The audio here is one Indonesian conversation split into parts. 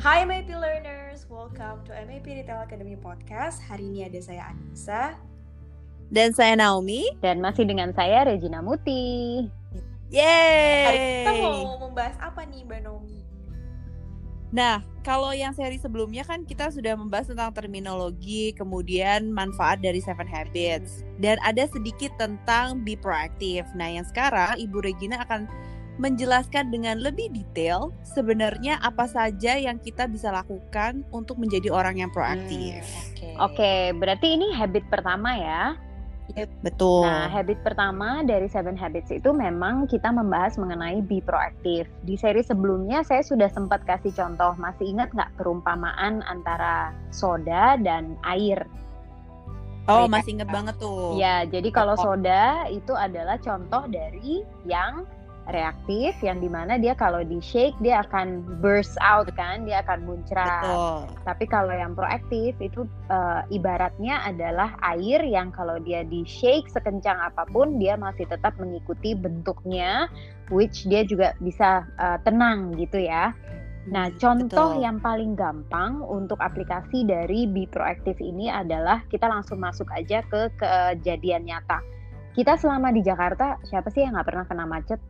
Hai MAP Learners, welcome to MAP Retail Academy Podcast. Hari ini ada saya Anissa. Dan saya Naomi. Dan masih dengan saya Regina Muti. Yeay! Hari kita mau membahas apa nih Mbak Naomi? Nah, kalau yang seri sebelumnya kan kita sudah membahas tentang terminologi, kemudian manfaat dari Seven Habits. Dan ada sedikit tentang be proactive. Nah, yang sekarang Ibu Regina akan menjelaskan dengan lebih detail sebenarnya apa saja yang kita bisa lakukan untuk menjadi orang yang proaktif. Hmm, Oke. Oke, berarti ini habit pertama ya. Yep, betul. Nah, habit pertama dari Seven Habits itu memang kita membahas mengenai be proaktif. Di seri sebelumnya saya sudah sempat kasih contoh. Masih ingat nggak perumpamaan antara soda dan air? oh, Baik, masih inget banget tuh. Ya, jadi kalau soda itu adalah contoh dari yang reaktif, yang di mana dia kalau di shake dia akan burst out kan, dia akan muncrat. Betul. Tapi kalau yang proaktif itu eh, ibaratnya adalah air yang kalau dia di shake sekencang apa pun dia masih tetap mengikuti bentuknya, which dia juga bisa eh, tenang gitu ya. Nah, Hmm, contoh betul. yang paling gampang untuk aplikasi dari Be Proactive ini adalah kita langsung masuk aja ke kejadian nyata. Kita selama di Jakarta, siapa sih yang nggak pernah kena macet?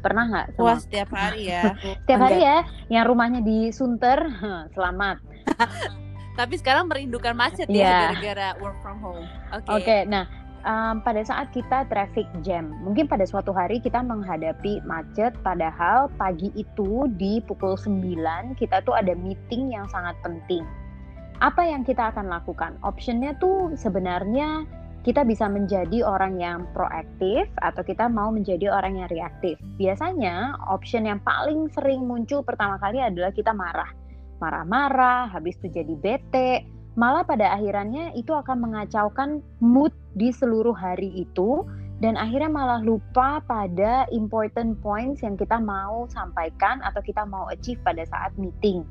Pernah nggak? sama- Wah, setiap hari ya. Setiap hari ya, yang rumahnya di Sunter, selamat. Tapi sekarang merindukan macet Iya. ya gara-gara work from home. Oke. Oke, nah em, pada saat kita traffic jam, mungkin pada suatu hari kita menghadapi macet, padahal pagi itu di pukul 9 kita tuh ada meeting yang sangat penting. Apa yang kita akan lakukan? Optionnya tuh sebenarnya kita bisa menjadi orang yang proaktif atau kita mau menjadi orang yang reaktif. Biasanya option yang paling sering muncul pertama kali adalah kita marah. Marah-marah, habis itu jadi bete, malah pada akhirannya itu akan mengacaukan mood di seluruh hari itu dan akhirnya malah lupa pada important points yang kita mau sampaikan atau kita mau achieve pada saat meeting.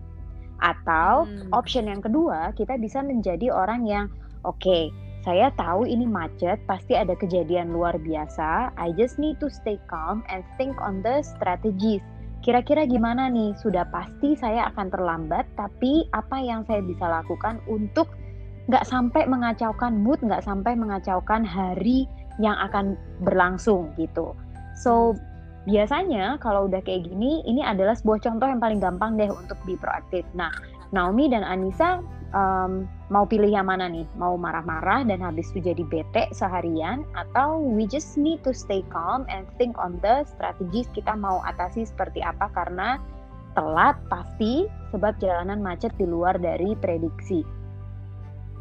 Atau Hmm. option yang kedua, kita bisa menjadi orang yang oke, saya tahu ini macet, pasti ada kejadian luar biasa. I just need to stay calm and think on the strategies. Kira-kira gimana nih? Sudah pasti saya akan terlambat, tapi apa yang saya bisa lakukan untuk nggak sampai mengacaukan mood, nggak sampai mengacaukan hari yang akan berlangsung gitu. So biasanya kalau udah kayak gini, ini adalah sebuah contoh yang paling gampang deh untuk be proaktif. Nah, Naomi dan Anissa em, mau pilih yang mana nih? Mau marah-marah dan habis itu jadi bete seharian atau we just need to stay calm and think on the strategies kita mau atasi seperti apa karena telat pasti sebab jalanan macet di luar dari prediksi.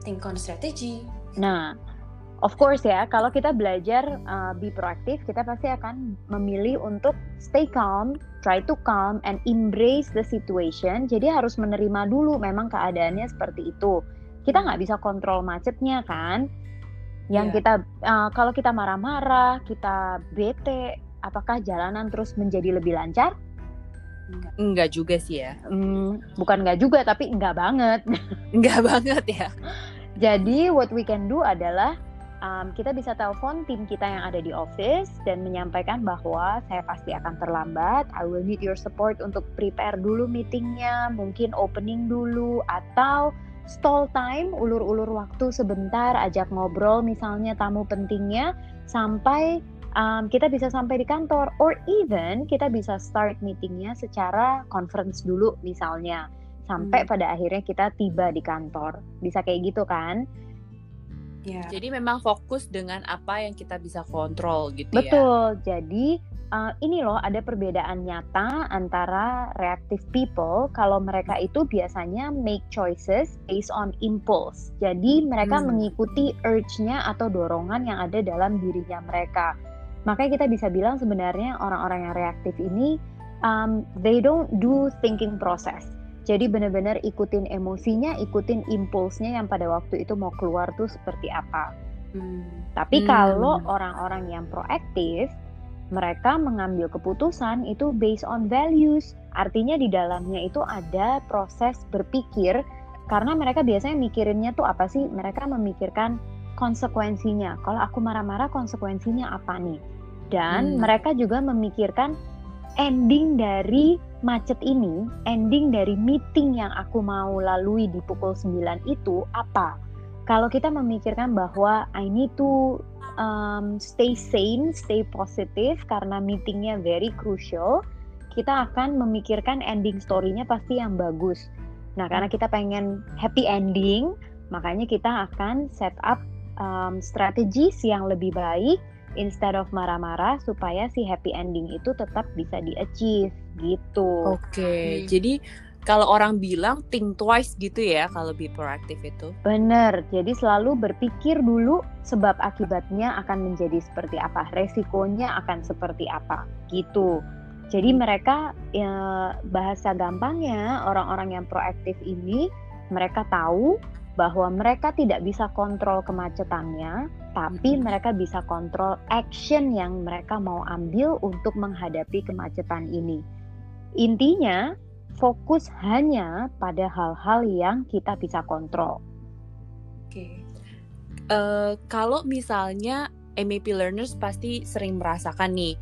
Think on strategy. Nah, of course ya, kalau kita belajar uh, be proaktif, kita pasti akan memilih untuk stay calm, try to calm and embrace the situation. Jadi harus menerima dulu memang keadaannya seperti itu. Kita nggak bisa kontrol macetnya kan. Yang Iya. kita uh, kalau kita marah-marah, kita bete, apakah jalanan terus menjadi lebih lancar? Enggak juga sih ya. Hmm, bukan nggak juga, tapi nggak banget. Enggak banget ya. Jadi what we can do adalah um, kita bisa telepon tim kita yang ada di office dan menyampaikan bahwa saya pasti akan terlambat. I will need your support untuk prepare dulu meetingnya, mungkin opening dulu atau stall time, ulur-ulur waktu sebentar, ajak ngobrol misalnya tamu pentingnya sampai um, kita bisa sampai di kantor or even kita bisa start meetingnya secara conference dulu misalnya sampai Hmm. pada akhirnya kita tiba di kantor. Bisa kayak gitu kan? Ya. Jadi memang fokus dengan apa yang kita bisa kontrol gitu ya. Betul. Jadi uh, ini loh ada perbedaan nyata antara reactive people kalau mereka itu biasanya make choices based on impulse. Jadi mereka Hmm. mengikuti urge-nya atau dorongan yang ada dalam dirinya mereka. Makanya kita bisa bilang sebenarnya orang-orang yang reaktif ini um, they don't do thinking process. Jadi benar-benar ikutin emosinya, ikutin impulsnya yang pada waktu itu mau keluar tuh seperti apa. Hmm. Tapi Hmm. kalau orang-orang yang proaktif, mereka mengambil keputusan itu based on values. Artinya di dalamnya itu ada proses berpikir karena mereka biasanya mikirinnya tuh apa sih? Mereka memikirkan konsekuensinya. Kalau aku marah-marah konsekuensinya apa nih? Dan Hmm. mereka juga memikirkan ending dari macet ini, ending dari meeting yang aku mau lalui di pukul 9 itu apa? Kalau kita memikirkan bahwa I need to um, stay sane, stay positive karena meetingnya very crucial, kita akan memikirkan ending story-nya pasti yang bagus. Nah, karena kita pengen happy ending, makanya kita akan set up um, strategis yang lebih baik instead of marah-marah supaya si happy ending itu tetap bisa di-achieve gitu. Oke, okay. hmm. jadi kalau orang bilang think twice gitu ya kalau be proactive itu. Bener, jadi selalu berpikir dulu sebab akibatnya akan menjadi seperti apa, resikonya akan seperti apa gitu. Jadi mereka ya, bahasa gampangnya orang-orang yang proaktif ini mereka tahu bahwa mereka tidak bisa kontrol kemacetannya, tapi mereka bisa kontrol action yang mereka mau ambil untuk menghadapi kemacetan ini. Intinya, fokus hanya pada hal-hal yang kita bisa kontrol. Oke, uh, kalau misalnya MAP learners pasti sering merasakan nih,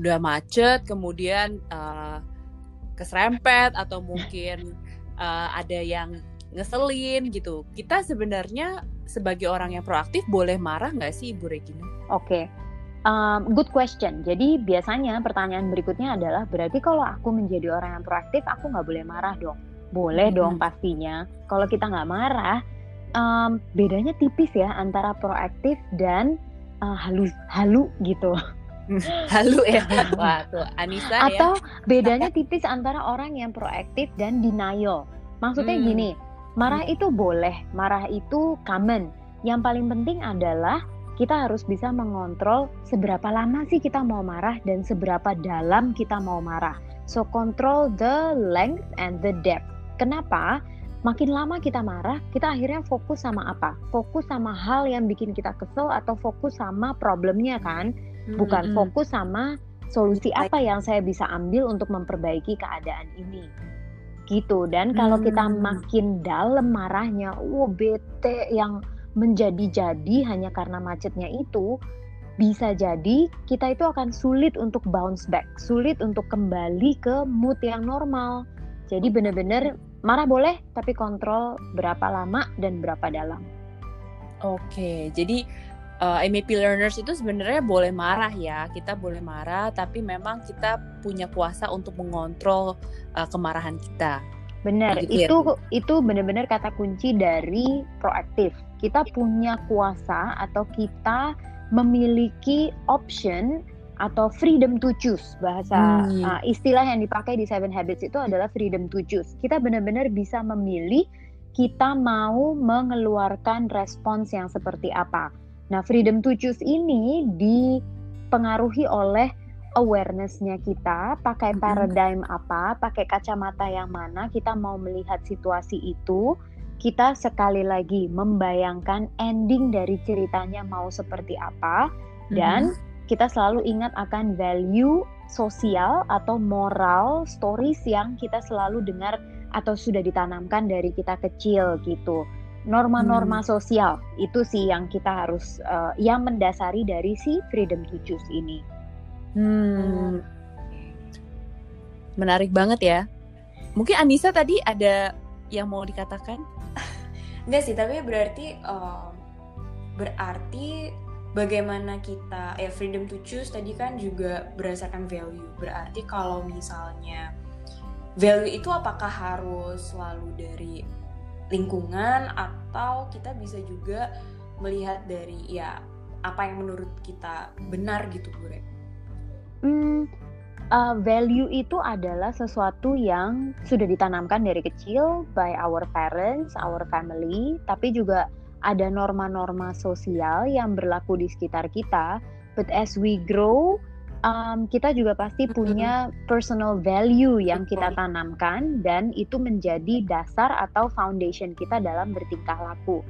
udah macet, kemudian uh, keserempet atau mungkin uh, ada yang ngeselin gitu. Kita sebenarnya sebagai orang yang proaktif boleh marah nggak sih Ibu Regina? Oke, okay. um, good question. Jadi biasanya pertanyaan berikutnya adalah berarti kalau aku menjadi orang yang proaktif, aku nggak boleh marah dong? Boleh hmm. dong pastinya. Kalau kita nggak marah, um, bedanya tipis ya antara proaktif dan uh, halu halu gitu. halu ya, wah tuh Anissa Atau ya. bedanya tipis antara orang yang proaktif dan denial. Maksudnya hmm. gini, Marah itu boleh, marah itu common. Yang paling penting adalah kita harus bisa mengontrol seberapa lama sih kita mau marah dan seberapa dalam kita mau marah. So control the length and the depth. Kenapa? Makin lama kita marah, kita akhirnya fokus sama apa? Fokus sama hal yang bikin kita kesel atau fokus sama problemnya kan? Bukan fokus sama solusi apa yang saya bisa ambil untuk memperbaiki keadaan ini gitu. Dan kalau hmm. kita makin dalam marahnya wow bete yang menjadi-jadi hanya karena macetnya itu bisa jadi kita itu akan sulit untuk bounce back sulit untuk kembali ke mood yang normal. Jadi benar-benar marah boleh tapi kontrol berapa lama dan berapa dalam. Oke jadi uh, eh, MAP learners itu sebenarnya boleh marah ya kita boleh marah tapi memang kita punya kuasa untuk mengontrol uh, kemarahan kita benar gitu itu ya? itu benar-benar kata kunci dari proaktif kita punya kuasa atau kita memiliki option atau freedom to choose bahasa hmm. uh, istilah yang dipakai di Seven Habits itu adalah freedom to choose kita benar-benar bisa memilih kita mau mengeluarkan respons yang seperti apa Nah, freedom to choose ini dipengaruhi oleh awareness-nya kita, pakai paradigm apa, pakai kacamata yang mana kita mau melihat situasi itu. Kita sekali lagi membayangkan ending dari ceritanya mau seperti apa dan kita selalu ingat akan value sosial atau moral stories yang kita selalu dengar atau sudah ditanamkan dari kita kecil gitu norma-norma hmm. sosial itu sih yang kita harus uh, yang mendasari dari si freedom to choose ini. Hmm. Menarik banget ya. Mungkin Anissa tadi ada yang mau dikatakan? Enggak sih, tapi berarti um, berarti bagaimana kita ya freedom to choose tadi kan juga berdasarkan value. Berarti kalau misalnya value itu apakah harus selalu dari lingkungan atau kita bisa juga melihat dari ya apa yang menurut kita benar gitu Bu Hmm, uh, value itu adalah sesuatu yang sudah ditanamkan dari kecil by our parents, our family, tapi juga ada norma-norma sosial yang berlaku di sekitar kita. But as we grow, um, kita juga pasti punya personal value yang kita tanamkan dan itu menjadi dasar atau foundation kita dalam bertingkah laku.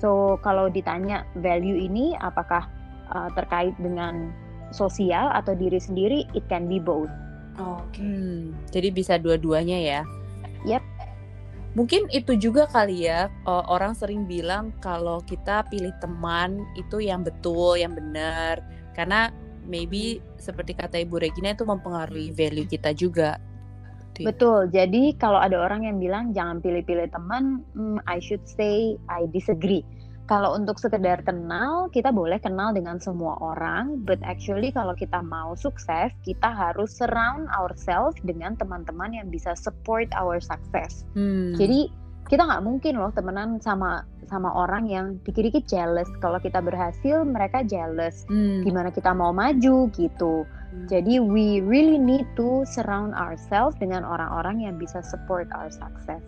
So kalau ditanya value ini apakah uh, terkait dengan sosial atau diri sendiri, it can be both. Oke. Okay. Hmm, jadi bisa dua-duanya ya. Yep. Mungkin itu juga kali ya orang sering bilang kalau kita pilih teman itu yang betul, yang benar. Karena maybe seperti kata Ibu Regina itu mempengaruhi value kita juga. gitu. Betul. Jadi kalau ada orang yang bilang jangan pilih-pilih teman, hmm, I should say I disagree. Kalau untuk sekedar kenal, kita boleh kenal dengan semua orang, but actually kalau kita mau sukses, kita harus surround ourselves dengan teman-teman yang bisa support our success. Hmm. Jadi kita nggak mungkin loh temenan sama sama orang yang dikit-dikit jealous. Kalau kita berhasil, mereka jealous. Hmm. Gimana kita mau maju gitu. Hmm. Jadi we really need to surround ourselves dengan orang-orang yang bisa support our success.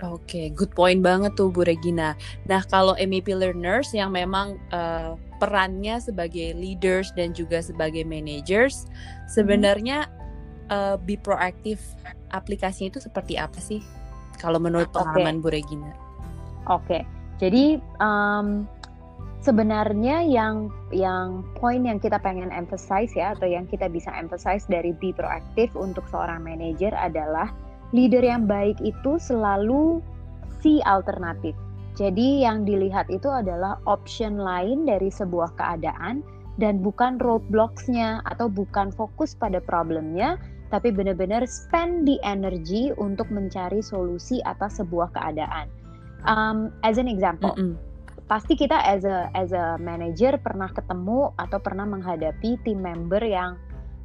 Oke, good point banget tuh Bu Regina. Nah, kalau MEP learners yang memang uh, perannya sebagai leaders dan juga sebagai managers, sebenarnya uh, be proaktif aplikasinya itu seperti apa sih? Kalau menurut pengalaman Bu Regina. Oke, jadi um, sebenarnya yang yang poin yang kita pengen emphasize ya atau yang kita bisa emphasize dari be proaktif untuk seorang manager adalah leader yang baik itu selalu see alternatif. Jadi yang dilihat itu adalah option lain dari sebuah keadaan dan bukan roadblocks-nya atau bukan fokus pada problemnya, tapi benar-benar spend the energy untuk mencari solusi atas sebuah keadaan. Um, as an example, Mm-mm. pasti kita as a as a manager pernah ketemu atau pernah menghadapi tim member yang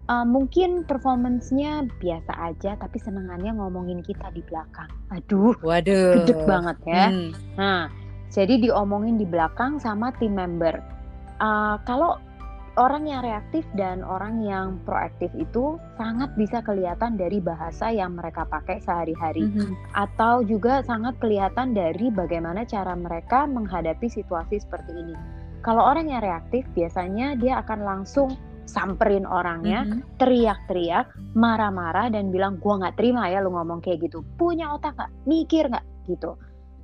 uh, mungkin performance-nya biasa aja tapi senengannya ngomongin kita di belakang. Aduh, Waduh. gedek banget ya. Hmm. Nah, jadi diomongin di belakang sama tim member. Uh, kalau orang yang reaktif dan orang yang proaktif itu sangat bisa kelihatan dari bahasa yang mereka pakai sehari-hari Mhm. atau juga sangat kelihatan dari bagaimana cara mereka menghadapi situasi seperti ini. Kalau orang yang reaktif biasanya dia akan langsung samperin orangnya, Mhm. teriak-teriak, marah-marah dan bilang gua nggak terima ya lu ngomong kayak gitu. Punya otak nggak? Mikir nggak? Gitu.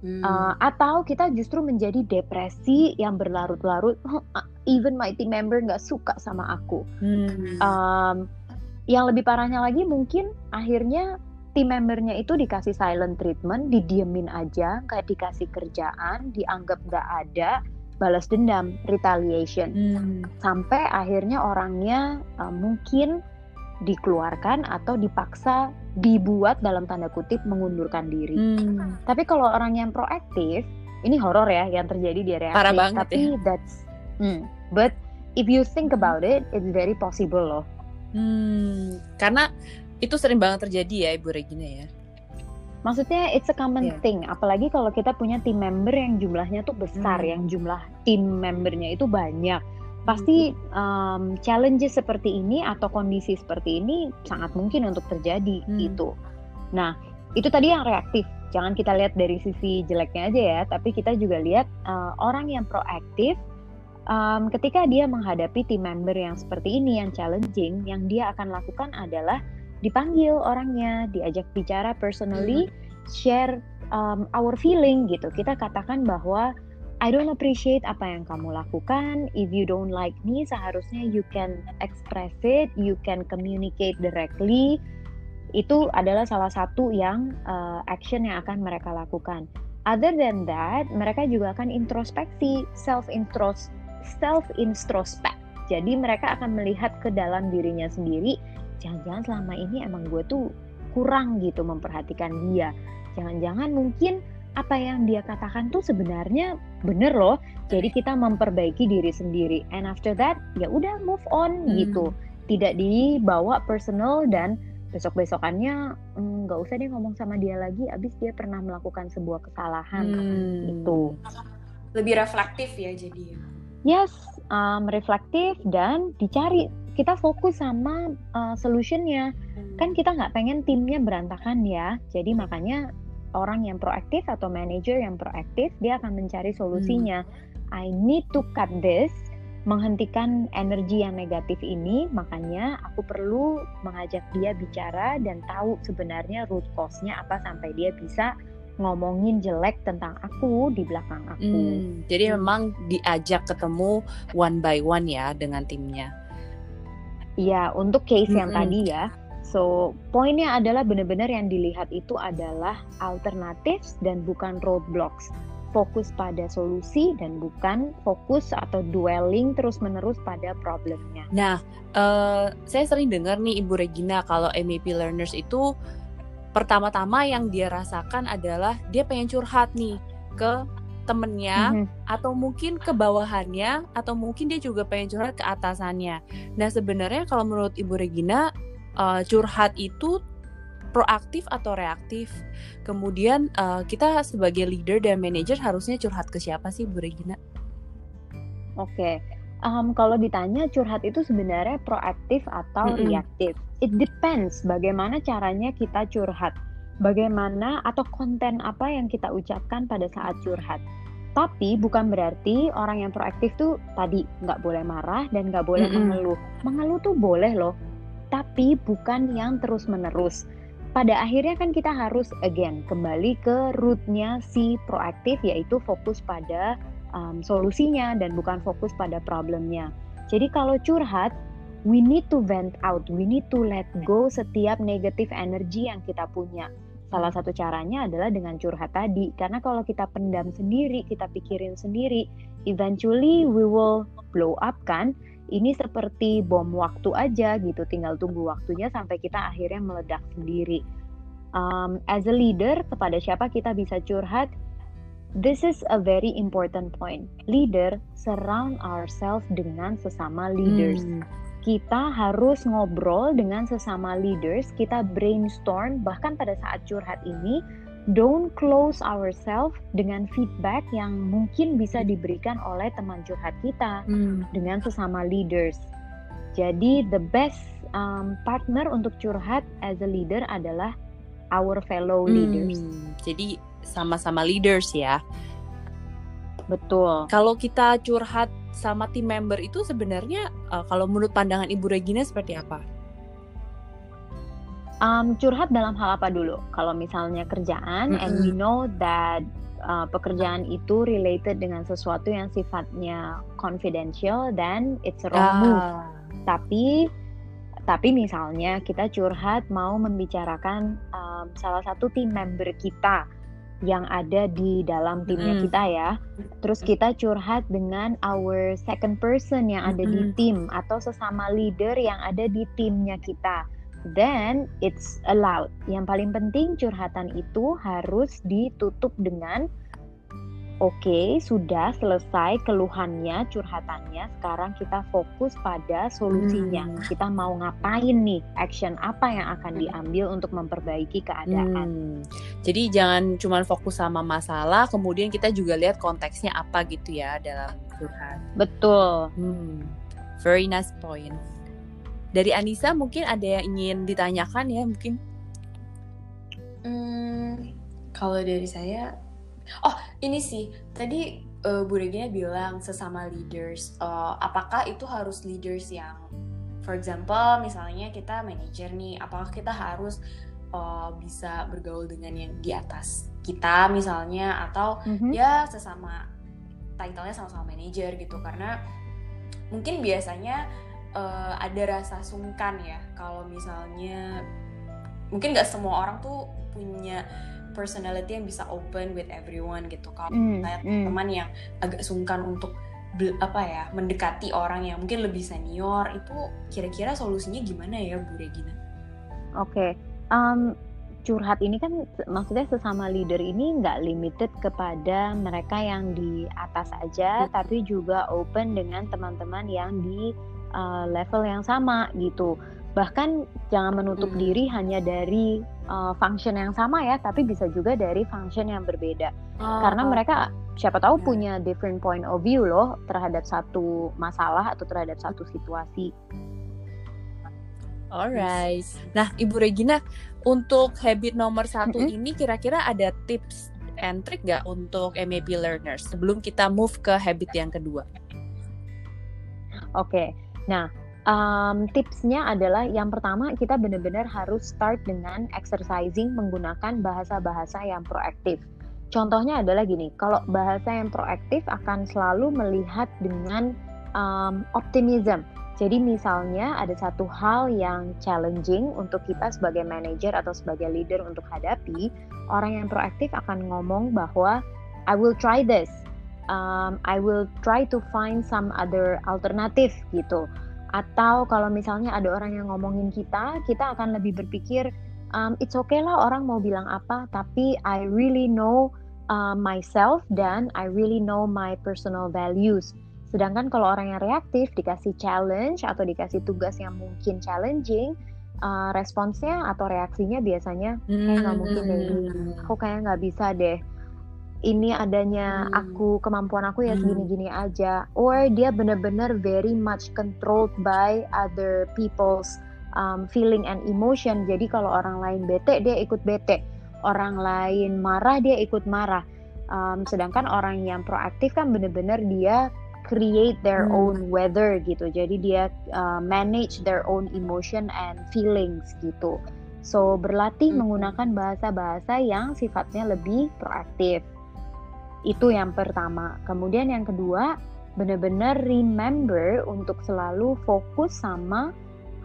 Hmm. Uh, atau kita justru menjadi depresi yang berlarut-larut. "Huh, uh, Even my team member nggak suka sama aku. Hmm. Um, yang lebih parahnya lagi mungkin akhirnya tim membernya itu dikasih silent treatment, didiemin aja, nggak dikasih kerjaan, dianggap nggak ada, balas dendam, retaliation, Hmm. sampai akhirnya orangnya uh, mungkin dikeluarkan atau dipaksa dibuat dalam tanda kutip mengundurkan diri. Hmm. Tapi kalau orang yang proaktif, ini horor ya yang terjadi di reaktif. Parah banget Tapi ya. that's, hmm, but if you think about it, it's very possible loh. Hmm. Karena itu sering banget terjadi ya Ibu Regina ya. Maksudnya it's a common Iya. thing. Apalagi kalau kita punya tim member yang jumlahnya tuh besar, Hmm. yang jumlah tim membernya itu banyak. Pasti um, challenges seperti ini atau kondisi seperti ini sangat mungkin untuk terjadi Hmm. gitu. Nah, itu tadi yang reaktif. Jangan kita lihat dari sisi jeleknya aja ya, tapi kita juga lihat uh, orang yang proaktif um, ketika dia menghadapi tim member yang seperti ini yang challenging, yang dia akan lakukan adalah dipanggil orangnya, diajak bicara personally, share um, our feeling gitu. Kita katakan bahwa I don't appreciate apa yang kamu lakukan. If you don't like me, seharusnya you can express it, you can communicate directly. Itu adalah salah satu yang uh, action yang akan mereka lakukan. Other than that, mereka juga akan introspeksi, self intros self introspect. Jadi mereka akan melihat ke dalam dirinya sendiri. Jangan-jangan selama ini emang gue tuh kurang gitu memperhatikan dia. Jangan-jangan mungkin apa yang dia katakan tuh sebenarnya bener loh. Jadi kita memperbaiki diri sendiri. And after that, ya udah move on Hmm. gitu. Tidak dibawa personal dan besok-besokannya "Hmm, nggak usah deh ngomong sama dia lagi. Abis dia pernah melakukan sebuah kesalahan. Hmm. Gitu. Lebih reflektif ya jadi. Yes, um, reflektif dan dicari. Kita fokus sama uh, solutionnya. Hmm. Kan kita nggak pengen timnya berantakan ya. Jadi makanya orang yang proaktif atau manager yang proaktif dia akan mencari solusinya. I need to cut this, menghentikan energi yang negatif ini. Makanya aku perlu mengajak dia bicara dan tahu sebenarnya root cause-nya apa sampai dia bisa ngomongin jelek tentang aku di belakang aku. Hmm, jadi memang diajak ketemu one by one ya dengan timnya. Iya, untuk case yang Mm-mm. tadi ya. So, poinnya adalah benar-benar yang dilihat itu adalah alternatif dan bukan roadblocks. Fokus pada solusi dan bukan fokus atau dwelling terus-menerus pada problemnya. Nah, eh, saya sering dengar nih Ibu Regina kalau MEP learners itu pertama-tama yang dia rasakan adalah dia pengen curhat nih ke temennya Mhm. atau mungkin ke bawahannya atau mungkin dia juga pengen curhat ke atasannya. Nah sebenarnya kalau menurut Ibu Regina eh, curhat itu proaktif atau reaktif? Kemudian eh, kita sebagai leader dan manager harusnya curhat ke siapa sih Bu Regina? Oke, Em, kalau ditanya curhat itu sebenarnya proaktif atau Mm-mm. reaktif? It depends bagaimana caranya kita curhat, bagaimana atau konten apa yang kita ucapkan pada saat curhat. Tapi bukan berarti orang yang proaktif tuh tadi nggak boleh marah dan nggak boleh Mm-mm. mengeluh. Mengeluh tuh boleh loh, tapi bukan yang terus menerus. Pada akhirnya kan kita harus again kembali ke rootnya si proaktif yaitu fokus pada um, solusinya dan bukan fokus pada problemnya. Jadi kalau curhat, we need to vent out, we need to let go setiap negatif energi yang kita punya. Salah satu caranya adalah dengan curhat tadi, karena kalau kita pendam sendiri, kita pikirin sendiri, eventually we will blow up kan. Ini seperti bom waktu aja gitu, tinggal tunggu waktunya sampai kita akhirnya meledak sendiri. Um, as a leader, kepada siapa kita bisa curhat? This is a very important point. Leader, surround ourselves dengan sesama leaders. Hmm. Kita harus ngobrol dengan sesama leaders, kita brainstorm, bahkan pada saat curhat ini, don't close ourselves dengan feedback yang mungkin bisa diberikan oleh teman curhat kita Hmm. dengan sesama leaders. Jadi the best um, partner untuk curhat as a leader adalah our fellow leaders. Hmm, Jadi sama-sama leaders ya. Betul. Kalau kita curhat sama tim member itu sebenarnya uh, kalau menurut pandangan Ibu Regina seperti apa? Um, curhat dalam hal apa dulu? Kalau misalnya kerjaan, and we know that uh, pekerjaan itu related dengan sesuatu yang sifatnya confidential, then it's a wrong move. Ah. Tapi, tapi misalnya kita curhat mau membicarakan um, salah satu tim member kita yang ada di dalam timnya Mm-mm. kita ya. Terus kita curhat dengan our second person yang ada di Mm-mm. tim atau sesama leader yang ada di timnya kita. Then it's allowed. Yang paling penting curhatan itu harus ditutup dengan Oke, sudah selesai keluhannya, curhatannya. Sekarang kita fokus pada solusinya. Hmm. Kita mau ngapain nih? Action apa yang akan diambil untuk memperbaiki keadaan? Hmm. Jadi jangan cuma fokus sama masalah, kemudian kita juga lihat konteksnya apa gitu ya dalam curhat. Betul. Hmm. Very nice point. Dari Anissa mungkin ada yang ingin ditanyakan ya mungkin. Hmm, kalau dari saya, oh ini sih tadi eh, Bu Regina bilang sesama leaders. Eh, apakah itu harus leaders yang, for example, misalnya kita manajer nih, apakah kita harus eh, bisa bergaul dengan yang di atas kita misalnya, atau Mhm. ya sesama title-nya sama-sama manajer gitu karena mungkin biasanya eh, ada rasa sungkan ya kalau misalnya mungkin nggak semua orang tuh punya personality yang bisa open with everyone gitu kalau Mm, saya mm. teman yang agak sungkan untuk apa ya mendekati orang yang mungkin lebih senior itu kira-kira solusinya gimana ya Bu Regina? Oke, um, curhat ini kan maksudnya sesama leader ini nggak limited kepada mereka yang di atas aja, Hmm. tapi juga open dengan teman-teman yang di uh, level yang sama gitu. Bahkan jangan menutup Hmm. diri hanya dari uh, function yang sama ya, tapi bisa juga dari function yang berbeda. Karena mereka siapa tahu Ya. punya different point of view loh terhadap satu masalah atau terhadap satu situasi. Alright. Nah, Ibu Regina, untuk habit nomor satu Mm-mm. ini kira-kira ada tips and trick nggak untuk MAP learners sebelum kita move ke habit yang kedua? Oke, nah um, tipsnya adalah yang pertama kita benar-benar harus start dengan exercising menggunakan bahasa-bahasa yang proaktif. Contohnya adalah gini, kalau bahasa yang proaktif akan selalu melihat dengan um, optimism. Jadi misalnya ada satu hal yang challenging untuk kita sebagai manager atau sebagai leader untuk hadapi, orang yang proaktif akan ngomong bahwa I will try this um, I will try to find some other alternative gitu. Atau kalau misalnya ada orang yang ngomongin kita, kita akan lebih berpikir um, it's okay lah orang mau bilang apa, tapi I really know uh, myself dan I really know my personal values. Sedangkan kalau orang yang reaktif dikasih challenge atau dikasih tugas yang mungkin challenging, uh, responsnya atau reaksinya biasanya kayak nggak mungkin deh, Hmm. aku kayak nggak bisa deh. Ini adanya Hmm. aku kemampuan aku ya Hmm. segini-gini aja. Or dia bener-bener very much controlled by other people's um, feeling and emotion. Jadi kalau orang lain bete dia ikut bete, orang lain marah dia ikut marah. Um, sedangkan orang yang proaktif kan bener-bener dia create their Hmm. own weather gitu. Jadi dia uh, manage their own emotion and feelings gitu. So berlatih Hmm. menggunakan bahasa-bahasa yang sifatnya lebih proaktif. Itu yang pertama. Kemudian yang kedua, benar-benar remember untuk selalu fokus sama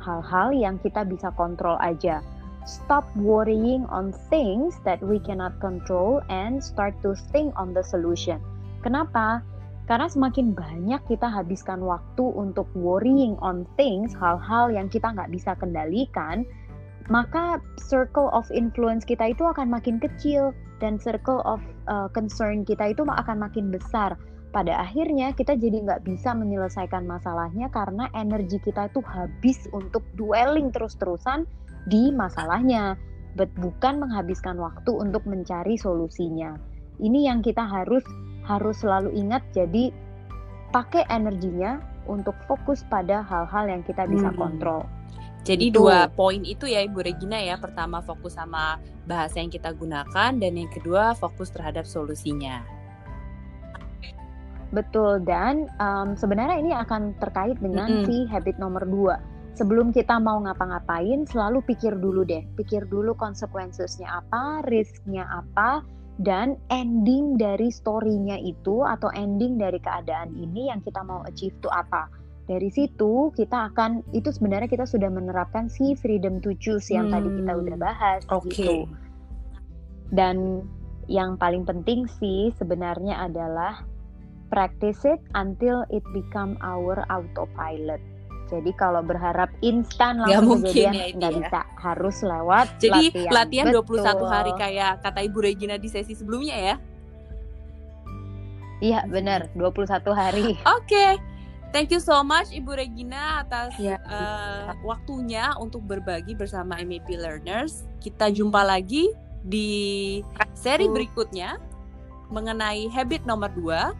hal-hal yang kita bisa kontrol aja. Stop worrying on things that we cannot control and start to think on the solution. Kenapa? Karena semakin banyak kita habiskan waktu untuk worrying on things, hal-hal yang kita nggak bisa kendalikan, maka circle of influence kita itu akan makin kecil dan circle of uh, concern kita itu akan makin besar. Pada akhirnya kita jadi nggak bisa menyelesaikan masalahnya karena energi kita itu habis untuk dwelling terus-terusan di masalahnya, but bukan menghabiskan waktu untuk mencari solusinya. Ini yang kita harus harus selalu ingat. Jadi pakai energinya untuk fokus pada hal-hal yang kita bisa Hmm. kontrol. Jadi Itu. dua poin itu ya Ibu Regina ya. Pertama fokus sama bahasa yang kita gunakan dan yang kedua fokus terhadap solusinya. Betul dan um, sebenarnya ini akan terkait dengan Mm-mm. si habit nomor dua. Sebelum kita mau ngapa-ngapain, selalu pikir dulu deh, pikir dulu konsekuensinya apa, risknya apa, dan ending dari story-nya itu atau ending dari keadaan ini yang kita mau achieve itu apa. Dari situ kita akan itu sebenarnya kita sudah menerapkan si freedom to choose yang tadi kita Hmm. udah bahas Oke. gitu. Dan yang paling penting sih sebenarnya adalah practice it until it become our autopilot. Jadi kalau berharap instan langsung mungkin kejadian ya nggak ya. bisa, harus lewat Jadi latihan. latihan 21 hari Betul. kayak kata Ibu Regina di sesi sebelumnya ya. Iya benar, 21 hari. Oke. Thank you so much Ibu Regina atas Ya. eh, waktunya untuk berbagi bersama MEP Learners. Kita jumpa lagi di seri berikutnya mengenai habit nomor 2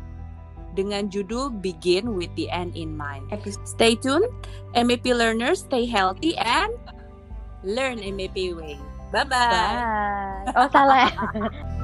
dengan judul Begin with the End in Mind. Stay tuned, MEP Learners, stay healthy and learn MEP way. Bye-bye. Bye. Oh salah.